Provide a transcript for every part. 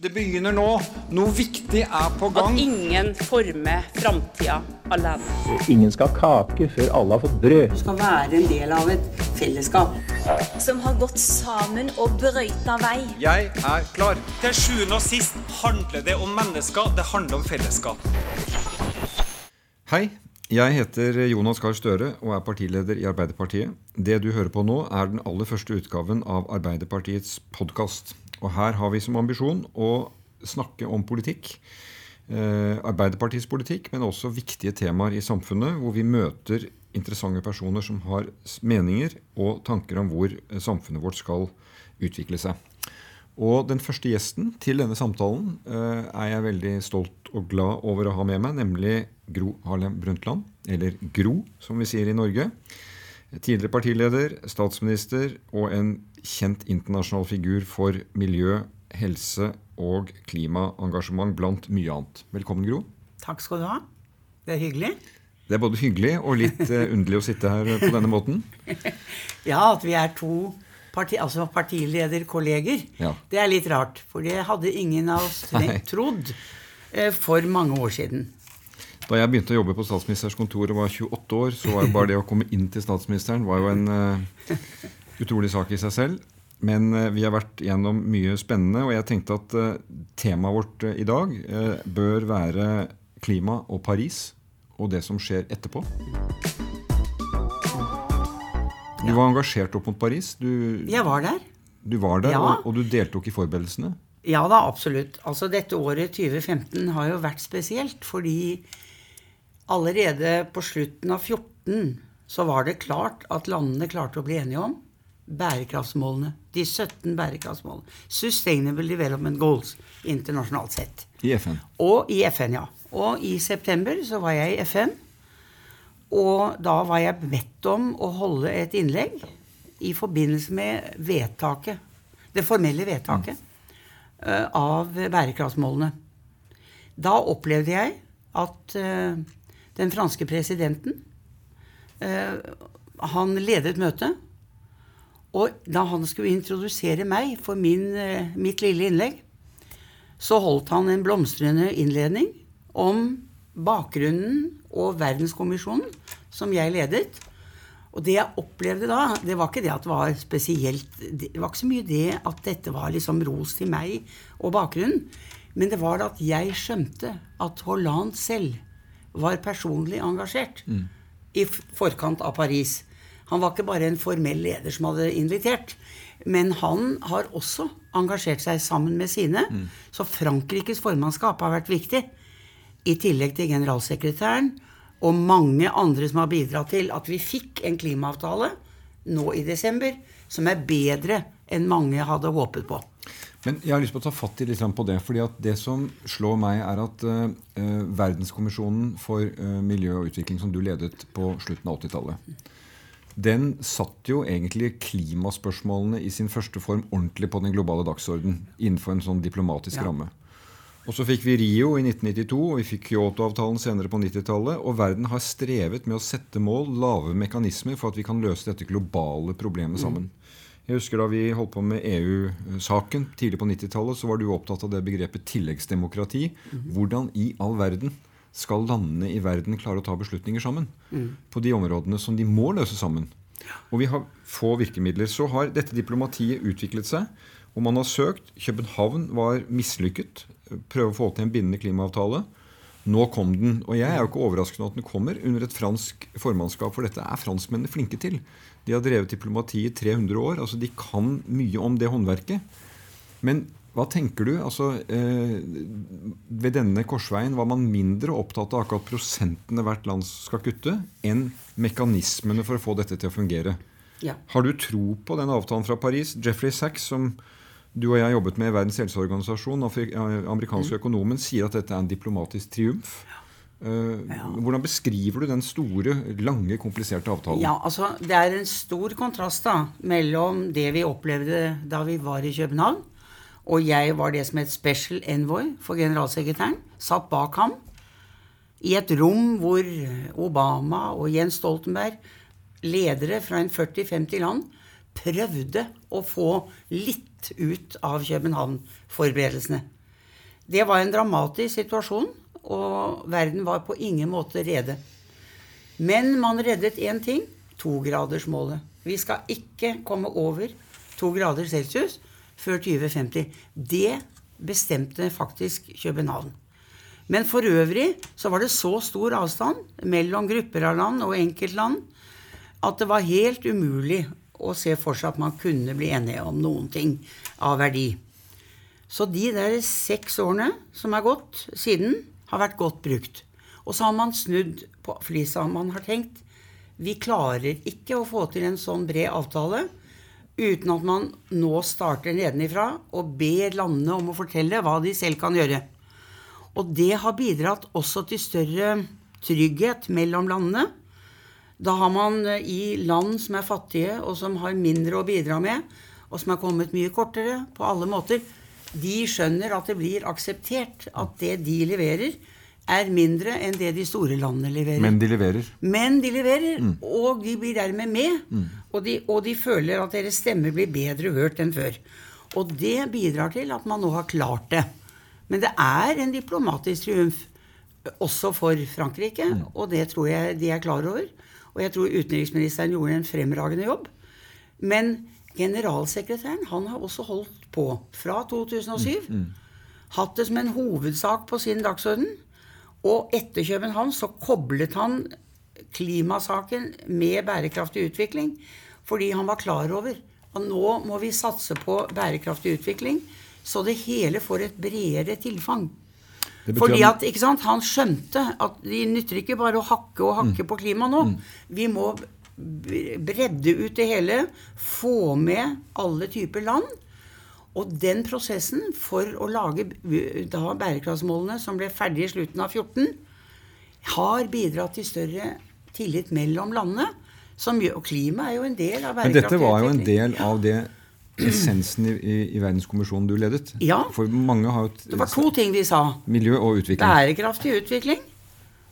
Det begynner nå. Noe viktig er på gang. At ingen former framtida alene. Ingen skal ha kake før alle har fått brød. Du skal være en del av et fellesskap. Som har gått sammen og brøyta vei. Jeg er klar. Til sjuende og sist handler det om mennesker. Det handler om fellesskap. Hei. Jeg heter Jonas Gahr Støre og er partileder i Arbeiderpartiet. Det du hører på nå, er den aller første utgaven av Arbeiderpartiets podkast. Og her har vi som ambisjon å snakke om politikk. Eh, Arbeiderpartiets politikk, men også viktige temaer i samfunnet, hvor vi møter interessante personer som har meninger og tanker om hvor eh, samfunnet vårt skal utvikle seg. Og den første gjesten til denne samtalen eh, er jeg veldig stolt og glad over å ha med meg, nemlig Gro Harlem Brundtland, eller Gro, som vi sier i Norge. Tidligere partileder, statsminister og en kjent internasjonal figur for miljø, helse og klimaengasjement, blant mye annet. Velkommen, Gro. Takk skal du ha. Det er hyggelig. Det er både hyggelig og litt eh, underlig å sitte her på denne måten. Ja, at vi er to parti, altså partilederkolleger. Ja. Det er litt rart, for det hadde ingen av oss trodd eh, for mange år siden. Da jeg begynte å jobbe på statsministerens kontor og var 28 år, så var jo bare det å komme inn til statsministeren var jo en uh, utrolig sak i seg selv. Men uh, vi har vært gjennom mye spennende, og jeg tenkte at uh, temaet vårt i dag bør være klima og Paris og det som skjer etterpå. Du var engasjert opp mot Paris. Du, Jeg var der. du var der, Ja. og, og du deltok i forberedelsene. Ja da, absolutt. Altså Dette året 2015 har jo vært spesielt, fordi allerede på slutten av 14 så var det klart at landene klarte å bli enige om bærekraftsmålene. De 17 bærekraftsmålene. Sustainable Development Goals internasjonalt sett. I FN. Og i FN, ja. Og i september så var jeg i FN. Og da var jeg bedt om å holde et innlegg i forbindelse med vedtaket, det formelle vedtaket mm. av bærekraftsmålene. Da opplevde jeg at eh, den franske presidenten eh, Han ledet møtet. Og da han skulle introdusere meg for min, eh, mitt lille innlegg, så holdt han en blomstrende innledning om bakgrunnen og verdenskommisjonen som jeg ledet. Og det jeg opplevde da, det var ikke det at det var spesielt Det var ikke så mye det at dette var liksom ros til meg og bakgrunnen. Men det var det at jeg skjønte at Hollande selv var personlig engasjert i forkant av Paris. Han var ikke bare en formell leder som hadde invitert, men han har også engasjert seg sammen med sine. Så Frankrikes formannskap har vært viktig, i tillegg til generalsekretæren og mange andre som har bidratt til at vi fikk en klimaavtale nå i desember som er bedre enn mange hadde håpet på. Men jeg har lyst på å ta fatt i litt på det. fordi at Det som slår meg, er at eh, Verdenskommisjonen for uh, miljø og utvikling, som du ledet på slutten av 80-tallet, den satt jo egentlig klimaspørsmålene i sin første form ordentlig på den globale dagsorden innenfor en sånn diplomatisk Ja. ramme. Og så fikk vi Rio i 1992, og vi fikk Kyoto-avtalen senere på 90-tallet. Og verden har strevet med å sette mål, lave mekanismer, for at vi kan løse dette globale problemet sammen. Jeg husker Da vi holdt på med EU-saken tidlig på 90-tallet, så var du opptatt av det begrepet tilleggsdemokrati. Hvordan i all verden skal landene i verden klare å ta beslutninger sammen på de områdene som de må løse sammen? Og vi har få virkemidler. Så har dette diplomatiet utviklet seg, og man har søkt. København var mislykket. Prøve å få til en bindende klimaavtale. Nå kom den. Og jeg er jo ikke overrasket over at den kommer under et fransk formannskap, for dette er franskmennene flinke til. De har drevet diplomati i 300 år. altså De kan mye om det håndverket. Men hva tenker du? altså eh, Ved denne korsveien var man mindre opptatt av akkurat prosentene hvert land skal kutte, enn mekanismene for å få dette til å fungere. Ja. Har du tro på den avtalen fra Paris? Jeffrey Sachs, som du og jeg jobbet med i Verdens helseorganisasjon, Amerikanske mm. økonomen, sier at dette er en diplomatisk triumf. Eh, Hvordan beskriver du den store, lange, kompliserte avtalen? Ja, altså Det er en stor kontrast da mellom det vi opplevde da vi var i København, og jeg var det som het special envoy for generalsekretæren, satt bak ham i et rom hvor Obama og Jens Stoltenberg, ledere fra en 40-50 land, prøvde å få litt ut av København-forberedelsene. Det var en dramatisk situasjon, og verden var på ingen måte rede. Men man reddet én ting togradersmålet. Vi skal ikke komme over to grader celsius før 2050. Det bestemte faktisk København. Men for øvrig så var det så stor avstand mellom grupper av land og enkeltland at det var helt umulig å se for seg at man kunne bli enige om noen ting av verdi. Så de der seks årene som er gått siden, har vært godt brukt. Og så har man snudd på flisa. Man har tenkt vi klarer ikke å få til en sånn bred avtale uten at man nå starter nedenifra og ber landene om å fortelle hva de selv kan gjøre. Og det har bidratt også til større trygghet mellom landene. Da har man eh, i land som er fattige, og som har mindre å bidra med, og som er kommet mye kortere på alle måter, de skjønner at det blir akseptert at det de leverer, er mindre enn det de store landene leverer. Men de leverer. Men de leverer, og de blir dermed med. Og, de, og de føler at deres stemme blir bedre hørt enn før. Og det bidrar til at man nå har klart det. Men det er en diplomatisk triumf også for Frankrike, og det tror jeg de er klar over. Og jeg tror utenriksministeren gjorde en fremragende jobb. Men generalsekretæren han har også holdt på fra 2007. Hatt det som en hovedsak på sin dagsorden. Og etter København så koblet han klimasaken med bærekraftig utvikling. Fordi han var klar over at nå må vi satse på bærekraftig utvikling, så det hele får et bredere tilfang. Fordi at- ikke sant, Han skjønte at det nytter ikke bare å hakke og hakke på klima nå. Vi må bredde ut det hele, få med alle typer land. Og den prosessen for å lage da bærekraftsmålene, som ble ferdig i slutten av 14, har bidratt til større tillit mellom landene. Som og klima er jo en del av Men dette var jo en del av det essensen i, i, i verdenskommisjonen du ledet. Ja. For mange har et Det var to ting vi sa. miljø og utvikling. Bærekraftig utvikling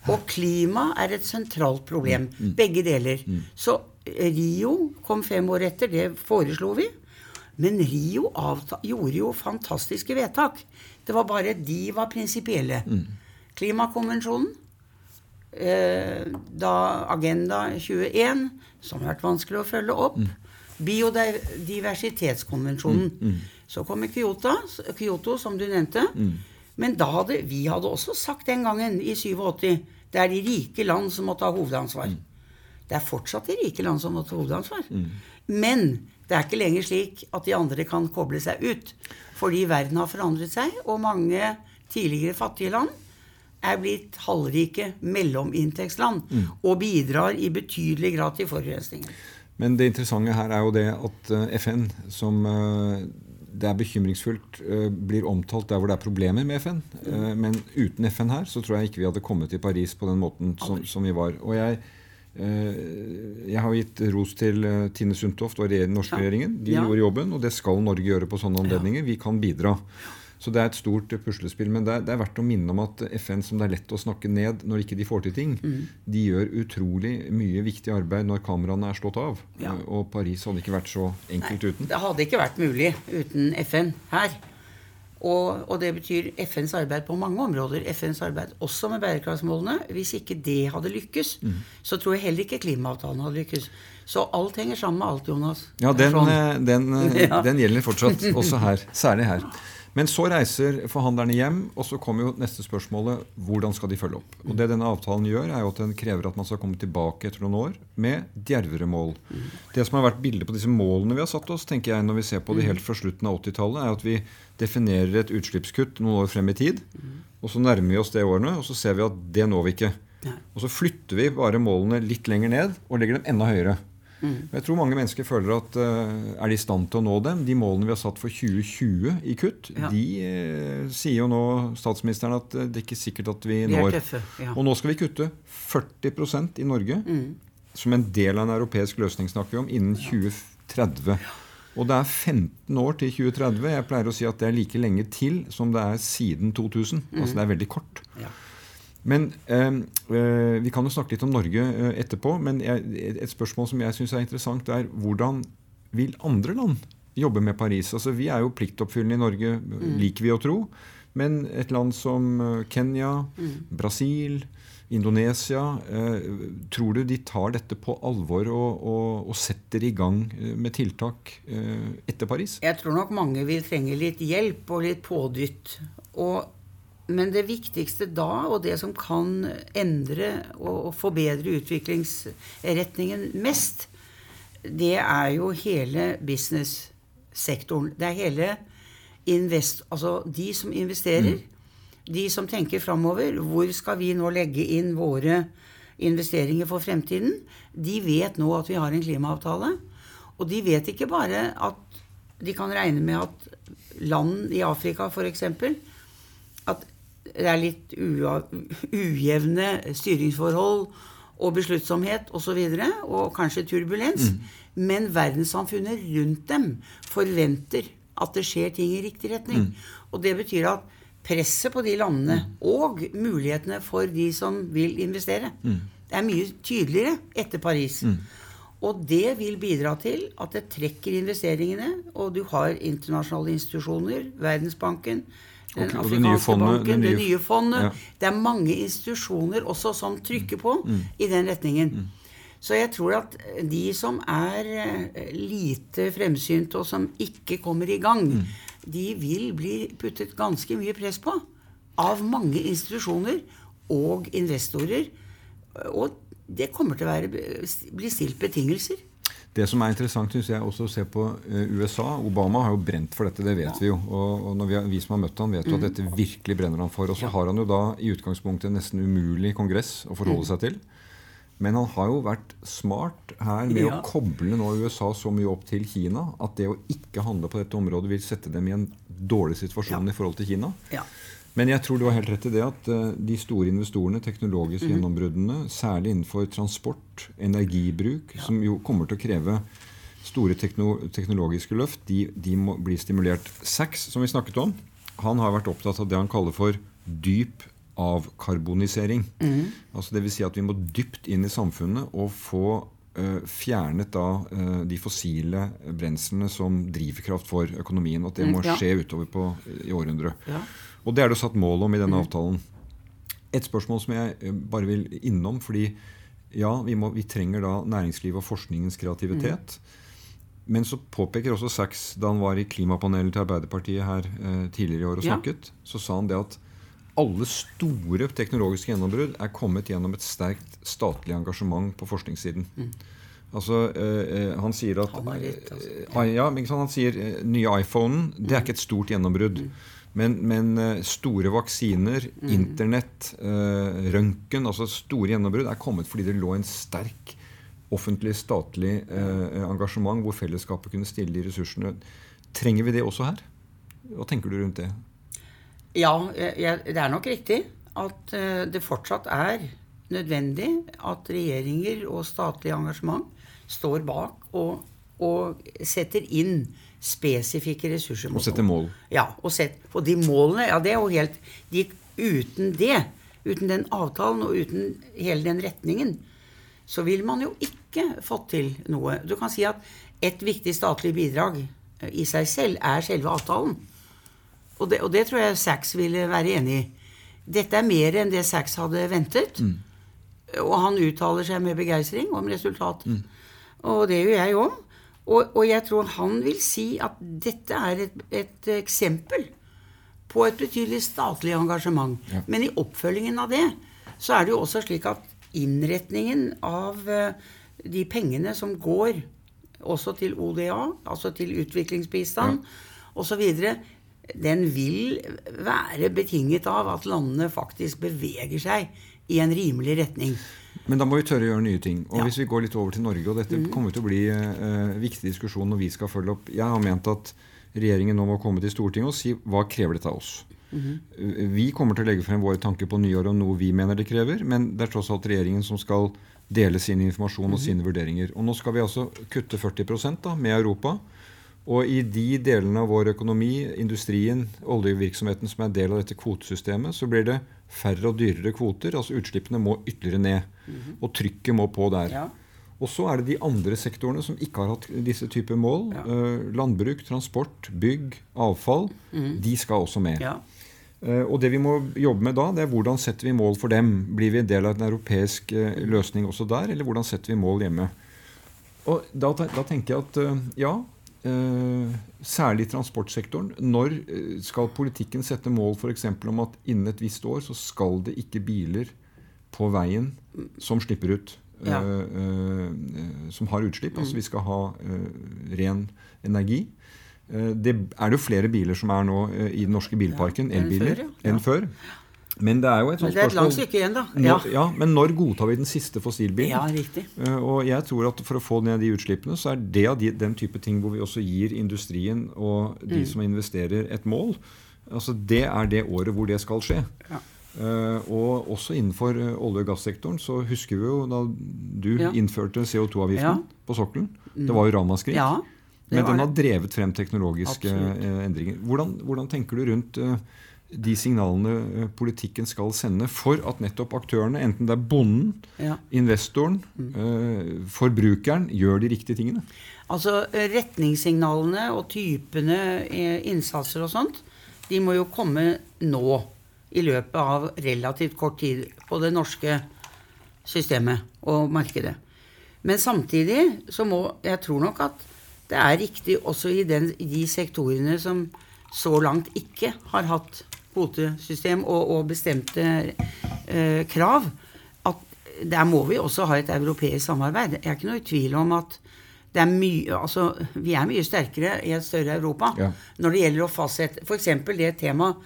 og klima er et sentralt problem. Begge deler. Så Rio kom fem år etter. Det foreslo vi. Men Rio gjorde jo fantastiske vedtak. Det var bare de var prinsipielle. Klimakonvensjonen, eh, da Agenda 21, som har vært vanskelig å følge opp. Biodiversitetskonvensjonen. Så kommer Kyoto, Kyoto, som du nevnte. Men da hadde, vi hadde også sagt den gangen, i 87, det er de rike land som må ta hovedansvar. Det er fortsatt de rike land som må ta hovedansvar. Men det er ikke lenger slik at de andre kan koble seg ut. Fordi verden har forandret seg, og mange tidligere fattige land er blitt halvrike mellominntektsland og bidrar i betydelig grad til forurensningen. Men det interessante her er jo det at eh, FN, som eh, det er bekymringsfullt, eh, blir omtalt der hvor det er problemer med FN. Men uten FN her så tror jeg ikke vi hadde kommet til Paris på den måten som, som vi var. Og jeg, jeg har gitt ros til Tine Sundtoft og den norske regjeringen. De Ja. gjorde jobben, og det skal Norge gjøre på sånne anledninger. Vi kan bidra. Så det er et stort eh, puslespill. Men det er, det er verdt å minne om at FN, som det er lett å snakke ned når ikke de får til ting, Mm. de gjør utrolig mye viktig arbeid når kameraene er slått av. Ja. Eh, Og Paris hadde ikke vært så enkelt uten. Det hadde ikke vært mulig uten FN her. Og, og det betyr FNs arbeid på mange områder. FNs arbeid også med bærekraftsmålene. Hvis ikke det hadde lykkes, Mm. så tror jeg heller ikke klimaavtalen hadde lykkes. Så alt henger sammen med alt, Jonas. Ja, den, eh, den, eh, Ja. den gjelder fortsatt, også her. Særlig her. Men så reiser forhandlerne hjem, og så kommer jo neste spørsmålet hvordan skal de følge opp. Og Det denne avtalen gjør, er jo at den krever at man skal komme tilbake etter noen år med djervere mål. Det som har vært bildet på disse målene vi har satt oss, tenker jeg når vi ser på det helt fra slutten av 80-tallet, er at vi definerer et utslippskutt noen år frem i tid, og så nærmer vi oss det årene, og så ser vi at det når vi ikke. Og så flytter vi bare målene litt lenger ned og legger dem enda høyere. Og Jeg tror mange mennesker føler at uh, er de i stand til å nå dem. De målene vi har satt for 2020 i kutt, Ja. de uh, sier jo nå statsministeren at uh, det er ikke sikkert at vi når. tøffe, ja. Og nå skal vi kutte 40% i Norge. Som en del av en europeisk løsning snakker vi om, innen 2030. Og det er 15 år til 2030. Jeg pleier å si at det er like lenge til som det er siden 2000. Altså det er veldig kort. Ja. Men eh, eh, Vi kan jo snakke litt om Norge eh, etterpå. Men et spørsmål som jeg syns er interessant, er hvordan vil andre land jobbe med Paris? Altså Vi er jo pliktoppfyllende i Norge, liker vi å tro. Men et land som Kenya, Kenya, Brasil, Indonesia eh, Tror du de tar dette på alvor og, og, og setter i gang eh, med tiltak eh, etter Paris? Jeg tror nok mange vil trenge litt hjelp og litt pådytt. Og, men det viktigste da, og det som kan endre og, forbedre utviklingsretningen mest, det er jo hele business-sektoren. Det er hele invest... Altså de som investerer. De som tenker framover. Hvor skal vi nå legge inn våre investeringer for fremtiden? De vet nå at vi har en klimaavtale. Og de vet ikke bare at de kan regne med at land i Afrika f.eks. Det er litt ujevne styringsforhold og besluttsomhet osv. Og, så videre, og kanskje turbulens. Men verdenssamfunnet rundt dem forventer at det skjer ting i riktig retning. Og det betyr at presset på de landene og mulighetene for de som vil investere, det er mye tydeligere etter Paris. Og det vil bidra til at det trekker investeringene, og du har internasjonale institusjoner, Verdensbanken, den Ok, og det nye fondet, banken, det det nye- nye fondet. Ja. Det er mange institusjoner også som trykker på i den retningen. Så jeg tror at de som er eh, lite fremsynte, og som ikke kommer i gang, de vil bli puttet ganske mye press på av mange institusjoner og investorer. Og det kommer til å være, bli stilt betingelser. Det som er interessant, synes jeg også å se på eh, USA Obama har jo brent for dette, det vet vi jo. Og, og når vi, har, vi som har møtt han vet jo at dette virkelig brenner han for. Og så har han jo da i utgangspunktet en nesten umulig kongress å forholde seg til. Men han har jo vært smart her med Ja. å koble nå USA så mye opp til Kina at det å ikke handle på dette området vil sette dem i en dårlig situasjon Ja. i forhold til Kina. Ja. Men jeg tror du har helt rett i det at eh, de store investorene, teknologiske Mhm. gjennombruddene, særlig innenfor transport, energibruk, som jo kommer til å kreve store teknologiske løft, de, de må bli stimulert. Sachs, som vi snakket om, han har vært opptatt av det han kaller for dyp avkarbonisering. Mm. Altså det vil si at vi må dypt inn i samfunnet og få fjernet da eh, de fossile brenslene som drivkraft for økonomien. At det Mm, må skje utover på, i århundret. Ja. Og det er det satt mål om i Mm. denne avtalen. Et spørsmål som jeg eh, bare vil innom, fordi ja, vi, må, vi trenger da næringslivet og forskningens kreativitet. Men så påpeker også Sachs, da han var i klimapanelet til Arbeiderpartiet her eh, tidligere i år og Ja. snakket, så sa han det at alle store teknologiske gjennombrudd er kommet gjennom et sterkt statlig engasjement på forskningssiden. Altså, eh, eh, Han sier at Mm. Han litt, altså. eh, ja, men Han sier eh, nye iPhonen det er ikke et stort gjennombrudd. Mm. Men, men store vaksiner, Internett, øh, røntgen altså Store gjennombrudd er kommet fordi det lå en sterk offentlig, statlig engasjement hvor fellesskapet kunne stille de ressursene. Trenger vi det også her? Hva tenker du rundt det? Ja, jeg, det er nok riktig at eh, det fortsatt er nødvendig at regjeringer og statlig engasjement står bak og, og setter inn spesifikke ressurser. Og setter mål. Ja, og, set, og de målene Ja, det er jo helt de, Uten det, uten den avtalen og uten hele den retningen, så vil man jo ikke fått til noe. Du kan si at et viktig statlig bidrag i seg selv er selve avtalen. Og det, og det tror jeg Sachs ville være enig i. Dette er mer enn det Sachs hadde ventet. Og han uttaler seg med begeistring om resultatet. Og det gjør jeg òg. Og, og jeg tror han vil si at dette er et, et eksempel på et betydelig statlig engasjement. Ja. Men i oppfølgingen av det så er det jo også slik at innretningen av eh, de pengene som går også til ODA, altså til utviklingsbistand osv., den vil være betinget av at landene faktisk beveger seg i en rimelig retning. Men da må vi tørre å gjøre nye ting. Og Ja. hvis vi går litt over til Norge, og dette kommer til å bli uh, viktig diskusjon når vi skal følge opp Jeg har ment at regjeringen nå må komme til Stortinget og si hva krever dette av oss. Eh, Vi kommer til å legge frem våre tanker på nyår om noe vi mener det krever, men det er tross alt regjeringen som skal dele sin informasjon og sine vurderinger. Og nå skal vi altså kutte 40 da, med Europa. Og i de delene av vår økonomi, industrien, oljevirksomheten som er en del av dette kvotesystemet, så blir det færre og dyrere kvoter. Altså utslippene må ytterligere ned. Og trykket må på der. Ja. Og så er det de andre sektorene som ikke har hatt disse typer mål. Eh, landbruk, transport, bygg, avfall. De skal også med. Ja. Eh, Og det vi må jobbe med da, det er hvordan setter vi mål for dem? Blir vi en del av en europeisk eh, løsning også der, eller hvordan setter vi mål hjemme? Og da, da tenker jeg at eh, ja, særlig i transportsektoren. Når eh, skal politikken sette mål f.eks. om at innen et visst år så skal det ikke biler på veien som slipper ut? Ja. eh, eh, som har utslipp. Altså vi skal ha eh, ren energi. Eh, det er det jo flere biler som er nå eh, i den norske bilparken, elbiler, enn før. Men det er jo et Men sånt det er et langt stykke igjen, da. når, Ja. ja, Men når godtar vi den siste fossilbilen? Ja, riktig. Eh, Og jeg tror at For å få ned de utslippene, så er det av de, den type ting hvor vi også gir industrien og de Mm. som investerer, et mål. Altså Det er det året hvor det skal skje. Ja. Uh, og også innenfor eh, olje- og gassektoren så husker vi jo da du Ja. innførte CO2-avgiften Ja. Mm. på sokkelen. Det var jo ramaskrik. Ja, Men den har drevet frem teknologiske Absolutt. endringer. Hvordan, hvordan tenker du rundt eh, de signalene eh, politikken skal sende for at nettopp aktørene, enten det er bonden, Ja. investoren, Mm. eh, forbrukeren, gjør de riktige tingene? Altså eh, retningssignalene og typene innsatser og sånt, de må jo komme nå. I løpet av relativt kort tid på det norske systemet og markedet. Men samtidig så må Jeg tror nok at det er riktig også i, den, de sektorene som så langt ikke har hatt kvotesystem og, og bestemte eh, krav, at der må vi også ha et europeisk samarbeid. Jeg er ikke noe i tvil om at det er mye, altså, vi er mye sterkere i et større Europa Ja. når det gjelder å fastsette f.eks. det temaet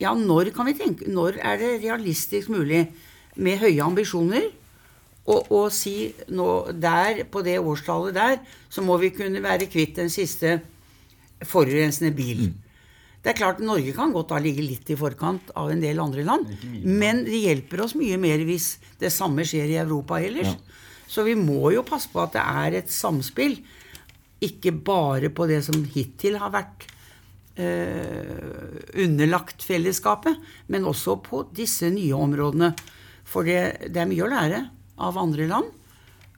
Ja, når kan vi tenke Når er det realistisk mulig med høye ambisjoner å si nå der, på det årstallet der, så må vi kunne være kvitt den siste forurensende bil. Det er klart Norge kan godt da ligge litt i forkant av en del andre land. Men det hjelper oss mye mer hvis det samme skjer i Europa ellers. Så vi må jo passe på at det er et samspill. Ikke bare på det som hittil har vært eh, underlagt fellesskapet, men også på disse nye områdene. For det, det er mye å lære av andre land,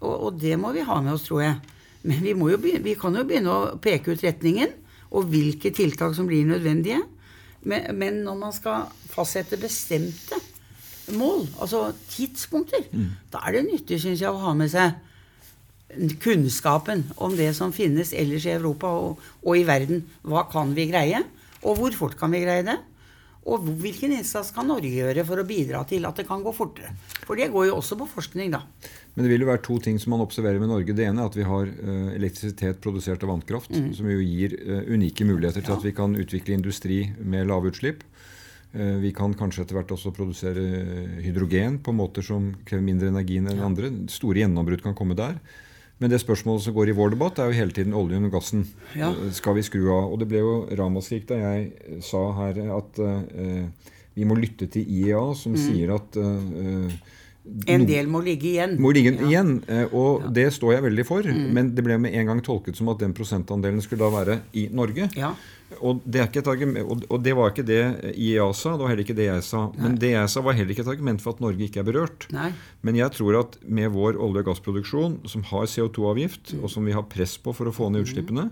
og, og det må vi ha med oss, tror jeg. Men vi, må jo vi kan jo begynne å peke ut retningen, og hvilke tiltak som blir nødvendige. Men, men når man skal fastsette bestemte mål, altså tidspunkter, da er det nyttig, syns jeg, å ha med seg kunnskapen om det som finnes ellers i Europa og, og i verden. Hva kan vi greie, og hvor fort kan vi greie det? Og hvilken innsats kan Norge gjøre for å bidra til at det kan gå fortere? For det går jo også på forskning, da. Men det vil jo være to ting som man observerer med Norge. Det ene er at vi har eh, elektrisitet produsert av vannkraft, som jo gir eh, unike muligheter til at vi kan utvikle industri med lave utslipp. Eh, vi kan kanskje etter hvert også produsere hydrogen på måter som krever mindre energi enn andre. Store gjennombrudd kan komme der. Men det spørsmålet som går i vår debatt, er jo hele tiden oljen og gassen. Ja. Eh, Skal vi skru av? Og det ble jo ramaskrik da jeg eh, sa her at uh, vi må lytte til IEA, som sier at uh, En del må ligge igjen. må ligge Ja. igjen, og det står jeg veldig for. Men det ble med en gang tolket som at den prosentandelen skulle da være i Norge. Ja. Og det, er argument, og- det var ikke det IEA sa, det var heller ikke det jeg sa. Men det jeg sa, var heller ikke et argument for at Norge ikke er berørt. Nei. Men jeg tror at med vår olje- og gassproduksjon, som har CO2-avgift, og som vi har press på for å få ned utslippene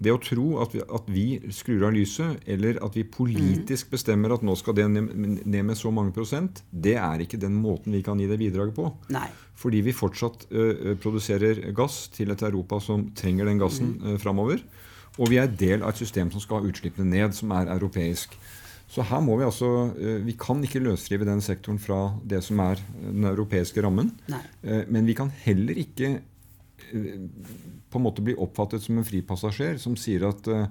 Det å tro at vi, at vi skrur av lyset, eller at vi politisk bestemmer at nå skal det ned ned med så mange prosent, det er ikke den måten vi kan gi det bidraget på. Nei. Fordi vi fortsatt ø, produserer gass til et Europa som trenger den gassen mm. framover. Og vi er del av et system som skal ha utslippene ned, som er europeisk. Så her må vi altså Vi kan ikke løsrive den sektoren fra det som er den europeiske rammen. Nei. Eh, Men vi kan heller ikke eh, på en måte bli oppfattet som en fripassasjer som sier at eh,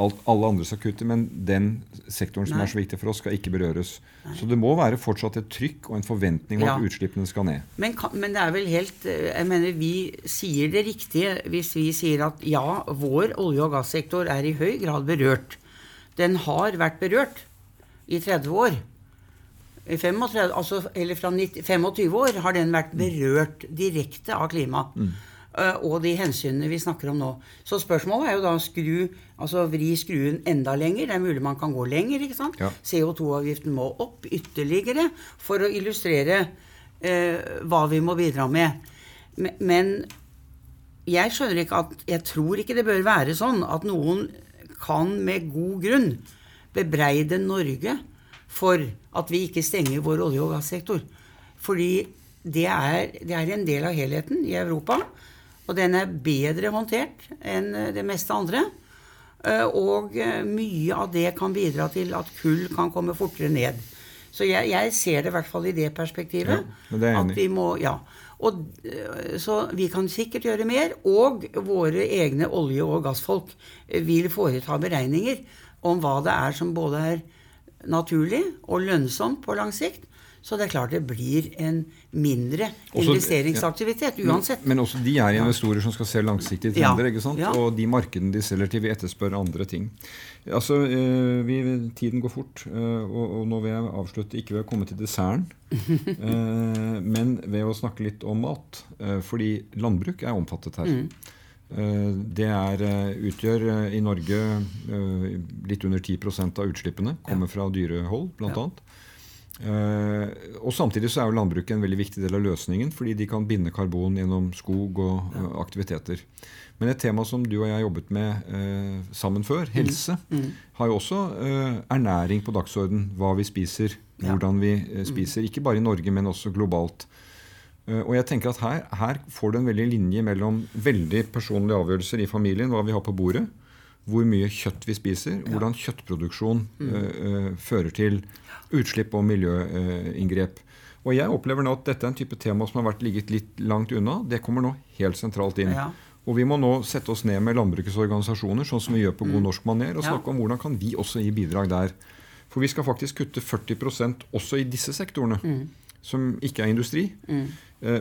alt, alle andre skal kutte, men den sektoren som Nei. er så viktig for oss, skal ikke berøres. Så det må være fortsatt et trykk og en forventning om Ja. at utslippene skal ned. Men, men det er vel helt eh, Jeg mener vi sier det riktige hvis vi sier at ja, vår olje- og gassektor er i høy grad berørt. Den har vært berørt i 30 år. I 35, altså, eller fra 90, 25 år har den vært berørt direkte av klima. eh, Og de hensynene vi snakker om nå. Så spørsmålet er jo da skru, altså vri skruen enda lenger. Det er mulig man kan gå lenger. ikke sant? Ja. CO2-avgiften må opp ytterligere for å illustrere eh, hva vi må bidra med. Men, men jeg skjønner ikke at Jeg tror ikke det bør være sånn at noen kan med god grunn bebreide Norge for at vi ikke stenger vår olje- og gassektor. Fordi det er, det er en del av helheten i Europa. Og den er bedre håndtert enn eh, det meste andre. Eh, Og eh, mye av det kan bidra til at kull kan komme fortere ned. Så jeg, jeg ser det i hvert fall i det perspektivet. Ja, det at vi må, ja. Og, så vi kan sikkert gjøre mer. Og våre egne olje- og gassfolk vil foreta beregninger om hva det er som både er naturlig og lønnsomt på lang sikt. Så det er klart det blir en mindre Også- investeringsaktivitet uansett. Men også de er investorer som skal se langsiktige Ja, trender. ikke sant? ja. Og de markedene de selger til, vil etterspørre andre ting. Altså, eh, vi, Tiden går fort, eh, og, og nå vil jeg avslutte ikke ved å komme til desserten, eh, men ved å snakke litt om mat. Fordi landbruk er omfattet her. Mm. Det er, utgjør i Norge litt under 10% av utslippene. Kommer fra dyrehold, Ja. annet. Eh, og Samtidig så er jo landbruket en veldig viktig del av løsningen, fordi de kan binde karbon gjennom skog og ja. aktiviteter. Men et tema som du og jeg har jobbet med eh, sammen før, helse, har jo også eh, ernæring på dagsorden. Hva vi spiser, Ja. hvordan vi eh, spiser. Ikke bare i Norge, men også globalt. Eh, og jeg tenker at her, her får du en veldig linje mellom veldig personlige avgjørelser i familien, hva vi har på bordet, hvor mye kjøtt vi spiser, hvordan kjøttproduksjon eh, eh, fører til utslipp og miljøinngrep. og jeg opplever nå at dette er en type tema som har vært ligget litt langt unna. Det kommer nå helt sentralt inn. Ja. Og vi må nå sette oss ned med landbrukets organisasjoner, sånn som vi gjør på god norsk maner, og snakke om hvordan kan vi også gi bidrag der. For vi skal faktisk kutte 40% også i disse sektorene, som ikke er industri. Mm.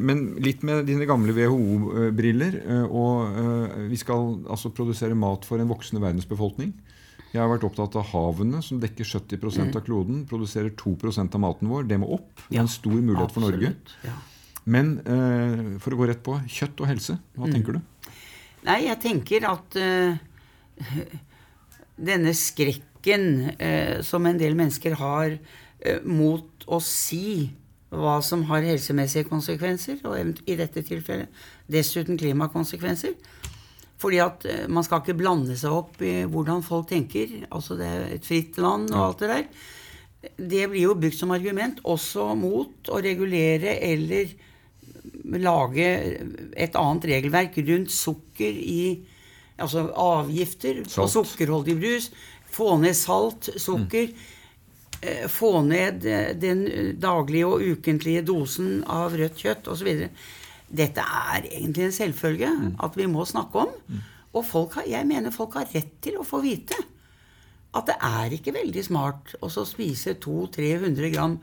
Men litt med dine gamle WHO-briller. Og eh, vi skal altså produsere mat for en voksende verdensbefolkning. Jeg har vært opptatt av havene, som dekker 70% av kloden. Produserer 2% av maten vår. Det må opp. Det er en stor mulighet for Norge. Ja. Men eh, for å gå rett på kjøtt og helse, hva tenker du? Nei, jeg tenker at uh, denne skrekken uh, som en del mennesker har uh, mot å si hva som har helsemessige konsekvenser, og i dette tilfellet dessuten klimakonsekvenser. Fordi at eh, man skal ikke blande seg opp i hvordan folk tenker. Altså det er et fritt land og alt det der. Det blir jo brukt som argument også mot å regulere eller lage et annet regelverk rundt sukker i Altså avgifter på Salt. sukkerholdig brus. Få ned salt, sukker. eh, Få ned eh, den eh, daglige og ukentlige dosen av rødt kjøtt osv. Dette er egentlig en selvfølge at vi må snakke om. Og folk har, jeg mener folk har rett til å få vite at det er ikke veldig smart å spise 200-300 gram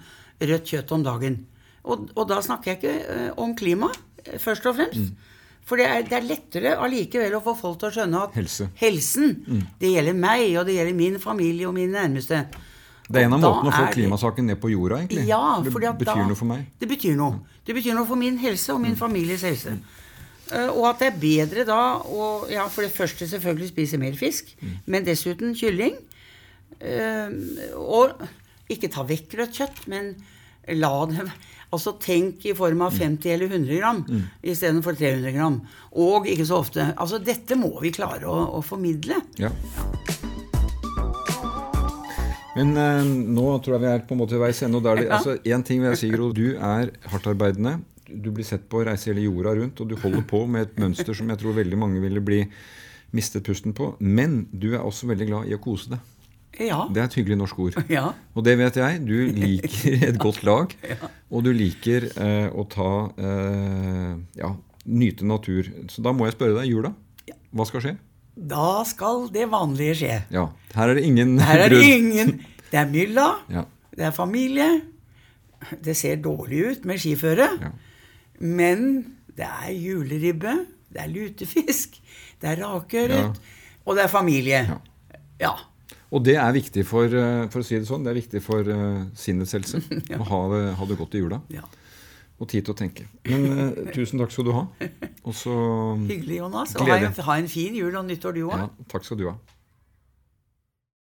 rødt kjøtt om dagen. Og, og da snakker jeg ikke eh, om klima, eh, først og fremst. For det er, det er lettere allikevel å få folk til å skjønne at Helse. helsen, det gjelder meg, og det gjelder min familie og mine nærmeste. Det er en av måtene å få klimasaken ned på jorda, egentlig. Ja, det fordi at betyr da, noe for meg. Det betyr noe. Det betyr noe for min helse og min families helse. Eh, og at det er bedre da å ja, for det første selvfølgelig spise mer fisk, men dessuten kylling. Eh, og ikke ta vekk rødt kjøtt, men la det Altså tenk i form av 50 eller 100 gram istedenfor 300 gram. Og ikke så ofte. Altså dette må vi klare å, å formidle. Ja. Men eh, nå tror jeg vi er på en måte ved veis ende. det, Ja. altså, ting vil jeg si, Gro. Du er hardtarbeidende. Du blir sett på å reise hele jorda rundt, og du holder på med et mønster som jeg tror veldig mange ville bli mistet pusten på. Men du er også veldig glad i å kose deg. Ja. Det er et hyggelig norsk ord. Ja. Og det vet jeg. Du liker et godt lag. Og du liker eh, å ta eh, Ja, nyte natur. Så da må jeg spørre deg, jula, hva skal skje? Da skal det vanlige skje. Ja, Her er det ingen Her er det brudd. ingen Det er mylla, Ja. det er familie. Det ser dårlig ut med skiføre. Ja. Men det er juleribbe, det er lutefisk, det er rakørret, og det er familie. Ja. Ja. Og det er viktig for, eh, for å si det sånn, det er viktig for uh, sinnets helse å ha det, ha det godt i jula. ja. Og tid til å tenke. Men uh, tusen takk skal du ha. Og så Hyggelig, Jonas. Og ha en, ha en fin jul og nyttår, du òg. ja, Takk skal du ha.